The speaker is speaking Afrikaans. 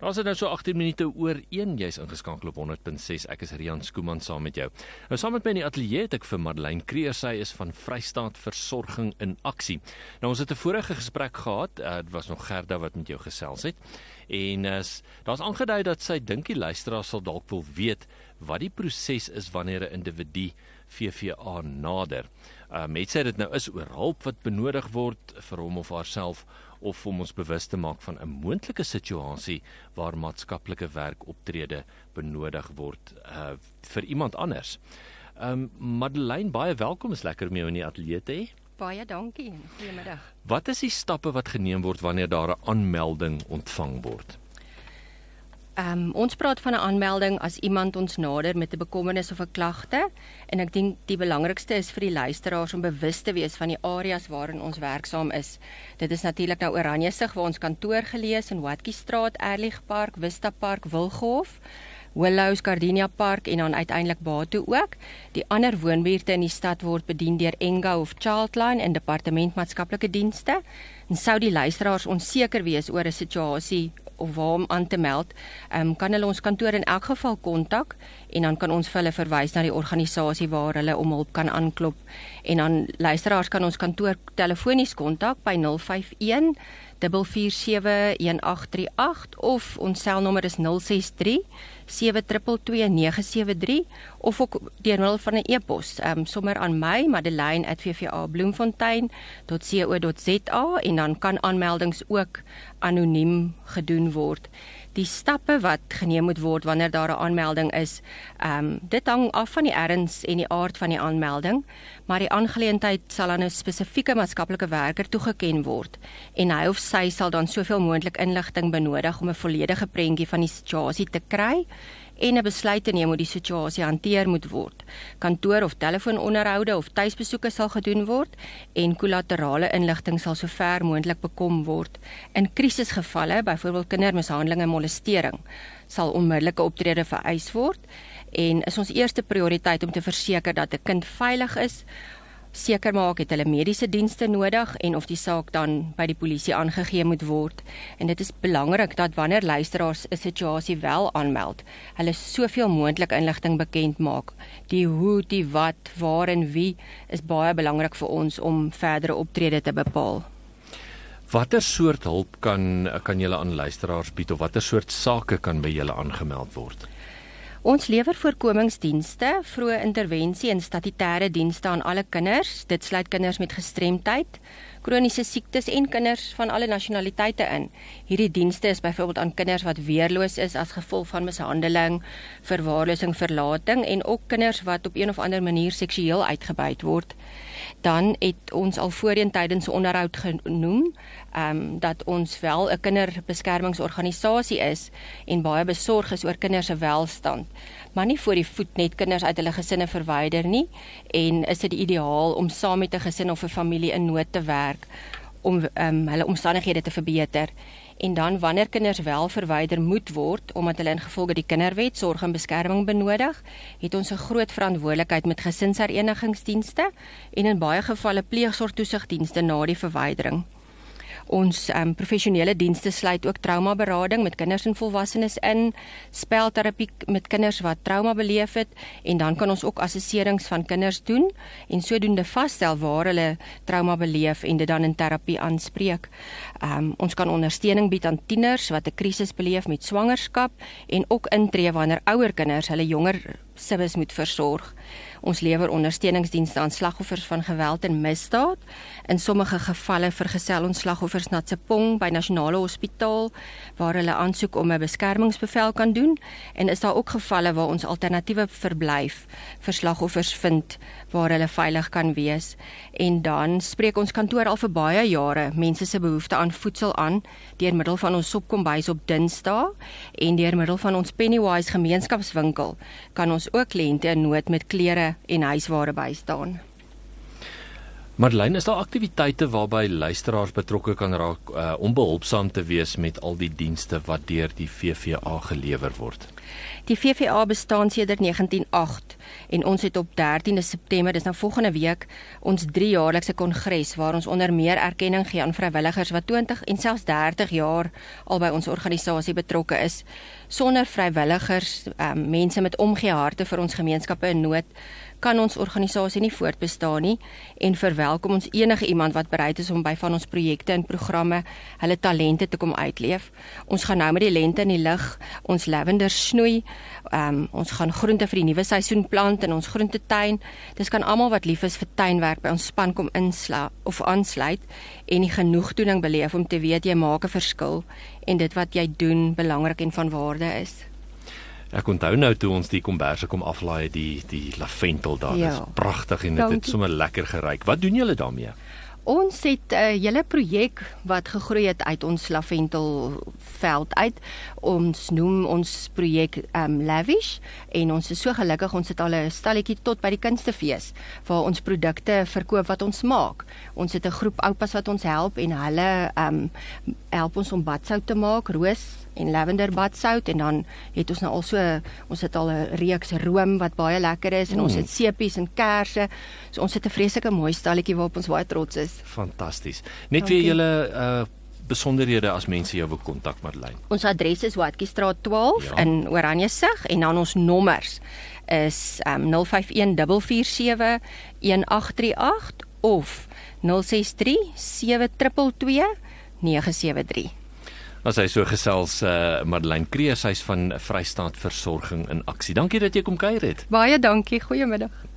Ons het nou so 18 minute oor 1 jy's ingeskakel op 100.6 ek is Rian Skooman saam met jou. Nou saam met my in die ateljee het ek vir Madeleine Kreer sy is van Vrystaat Versorging in Aksie. Nou ons het 'n vorige gesprek gehad, uh, dit was nog Gerda wat met jou gesels het. En as daar's aangedui dat sy dink die luisteraar sal dalk wil weet wat die proses is wanneer 'n individu VVA nader. Uh met sê dit nou is oor hulp wat benodig word vir hom of haarself of om ons bewus te maak van 'n moontlike situasie waar maatskaplike werkoptrede benodig word uh vir iemand anders. Um Madeleine, baie welkom, is lekker om jou in die ateljee te hê. Baie dankie. Goeiemiddag. Wat is die stappe wat geneem word wanneer daar 'n aanmelding ontvang word? Ehm um, ons praat van 'n aanmelding as iemand ons nader met 'n bekommernis of 'n klagte en ek dink die belangrikste is vir die luisteraars om bewus te wees van die areas waarin ons werksaam is. Dit is natuurlik nou Oranje sig waar ons kantoor gelees in Watkie Straat, Erlig Park, Vista Park, Wilgehof. Willows Gardenia Park en dan uiteindelik Batu ook. Die ander woonbuurte in die stad word bedien deur Enga of Childline en Departement Maatskaplike Dienste. En sou die luisteraars onseker wees oor 'n situasie of waar om aan te meld, um, kan hulle ons kantoor in elk geval kontak en dan kan ons vir hulle verwys na die organisasie waar hulle om hulp kan aanklop. En dan luisteraars kan ons kantoor telefonies kontak by 051 4471838 of ons selnommer is 063 722973 of ook deur middel van 'n e-pos, ehm um, sommer aan my madeleine@vvabloemfontein.co.za en dan kan aanmeldings ook anoniem gedoen word die stappe wat geneem moet word wanneer daar 'n aanmelding is. Ehm um, dit hang af van die erns en die aard van die aanmelding, maar die aangeleentheid sal aan 'n spesifieke maatskaplike werker toegeken word en hy of sy sal dan soveel moontlik inligting benodig om 'n volledige prentjie van die situasie te kry en 'n besluit te neem hoe die situasie hanteer moet word. Kantoor of telefoononderhoude of tuisbesoeke sal gedoen word en kollaterale inligting sal sover moontlik bekom word. In krisisgevalle, byvoorbeeld kindermishandeling en molestering, sal onmiddellike optrede vereis word en is ons eerste prioriteit om te verseker dat 'n kind veilig is seker maak het hulle mediese dienste nodig en of die saak dan by die polisie aangegee moet word. En dit is belangrik dat wanneer luisteraars 'n situasie wel aanmeld, hulle soveel moontlik inligting bekend maak. Die hoe, die wat, waar en wie is baie belangrik vir ons om verdere optrede te bepaal. Watter soort hulp kan kan julle aan luisteraars bied of watter soort sake kan by julle aangemeld word? Ons lewer voorkomingsdienste, vroeë intervensie en statutêre dienste aan alle kinders. Dit sluit kinders met gestremdheid, kroniese siektes en kinders van alle nasionaliteite in. Hierdie dienste is byvoorbeeld aan kinders wat weerloos is as gevolg van mishandeling, verwaarlosing, verlating en ook kinders wat op een of ander manier seksueel uitgebuit word. Dan het ons al voorheen tydens onderhoud genoem ehm um, dat ons wel 'n kinderbeskermingsorganisasie is en baie besorg is oor kinders se welstand. Maar nie voor die voet net kinders uit hulle gesinne verwyder nie en is dit ideaal om saam met 'n gesin of 'n familie in nood te werk om ehm um, hulle omstandighede te verbeter. En dan wanneer kinders wel verwyder moet word omdat hulle ingevolge die kinderwet sorg en beskerming benodig, het ons 'n groot verantwoordelikheid met gesinsherenigingsdienste en in baie gevalle pleegsorgtoesigdienste na die verwydering. Ons um, professionele dienste sluit ook traumaberading met kinders en volwassenes in, spelterapie met kinders wat trauma beleef het en dan kan ons ook assesserings van kinders doen en sodoende vasstel waar hulle trauma beleef en dit dan in terapie aanspreek. Um, ons kan ondersteuning bied aan tieners wat 'n krisis beleef met swangerskap en ook intree wanneer ouer kinders hulle jonger sibes moet versorg. Ons lewer ondersteuningsdienste aan slagoffers van geweld en misdaad. In sommige gevalle vergesel ons slagoffers na Tsepong by Nasionale Hospitaal waar hulle aansoek om 'n beskermingsbevel kan doen en is daar ook gevalle waar ons alternatiewe verblyf vir slagoffers vind waar hulle veilig kan wees. En dan spreek ons kantoor al vir baie jare mense se behoefte aan voedsel aan deur middel van ons sopkombuis op Dinsdae en deur middel van ons Pennywise gemeenskapswinkel kan ons ook kliënte in nood met klere en huisware bystaan. Marlene, is daar aktiwiteite waarby luisteraars betrokke kan raak uh, om behulpsaam te wees met al die dienste wat deur die VVA gelewer word? Die VVA bestaan sedert 1908 en ons het op 13de September, dis nou volgende week, ons 3-jaarlikse kongres waar ons onder meer erkenning gee aan vrywilligers wat 20 en selfs 30 jaar al by ons organisasie betrokke is. Sonder vrywilligers, um, mense met omgee harte vir ons gemeenskappe in nood, kan ons organisasie nie voortbestaan nie en verwelkom ons enige iemand wat bereid is om by van ons projekte en programme hulle talente te kom uitleef. Ons gaan nou met die lente in die lig, ons lavender snoei. Um, ons gaan groente vir die nuwe seisoen plant in ons groentetuin. Dis kan almal wat lief is vir tuinwerk by ons span kom insla of aansluit en die genoegdoening beleef om te weet jy maak 'n verskil en dit wat jy doen belangrik en van waarde is. Ek onthou nou toe ons die komberse kom aflaai die die lavendel daar. Ja. Dit is pragtig en dit het sommer lekker geruik. Wat doen julle daarmee? Ons het 'n uh, hele projek wat gegroei het uit ons laventelveld uit. Ons noem ons projek um Lavish en ons is so gelukkig ons het al 'n stalletjie tot by die kunstefees waar ons produkte verkoop wat ons maak. Ons het 'n groep oupas wat ons help en hulle um help ons om badsout te maak, roos en lavender badsout en dan het ons nou al so ons het al 'n reeks room wat baie lekker is en mm. ons het sepies en kersse. So ons het 'n vreeslike mooi stalletjie waarop ons baie trots is. Fantasties. Net weer julle uh besonderhede as mense jou wil kontak Marlene. Ons adres is Watskiestraat 12 ja. in Oranjesig en dan ons nommers is um 051 447 of 063 722 973 As hy so gesels uh, Madeleine Kreeus huis van Vrystaat Versorging in aksie. Dankie dat jy kom kuier het. Baie dankie. Goeiemiddag.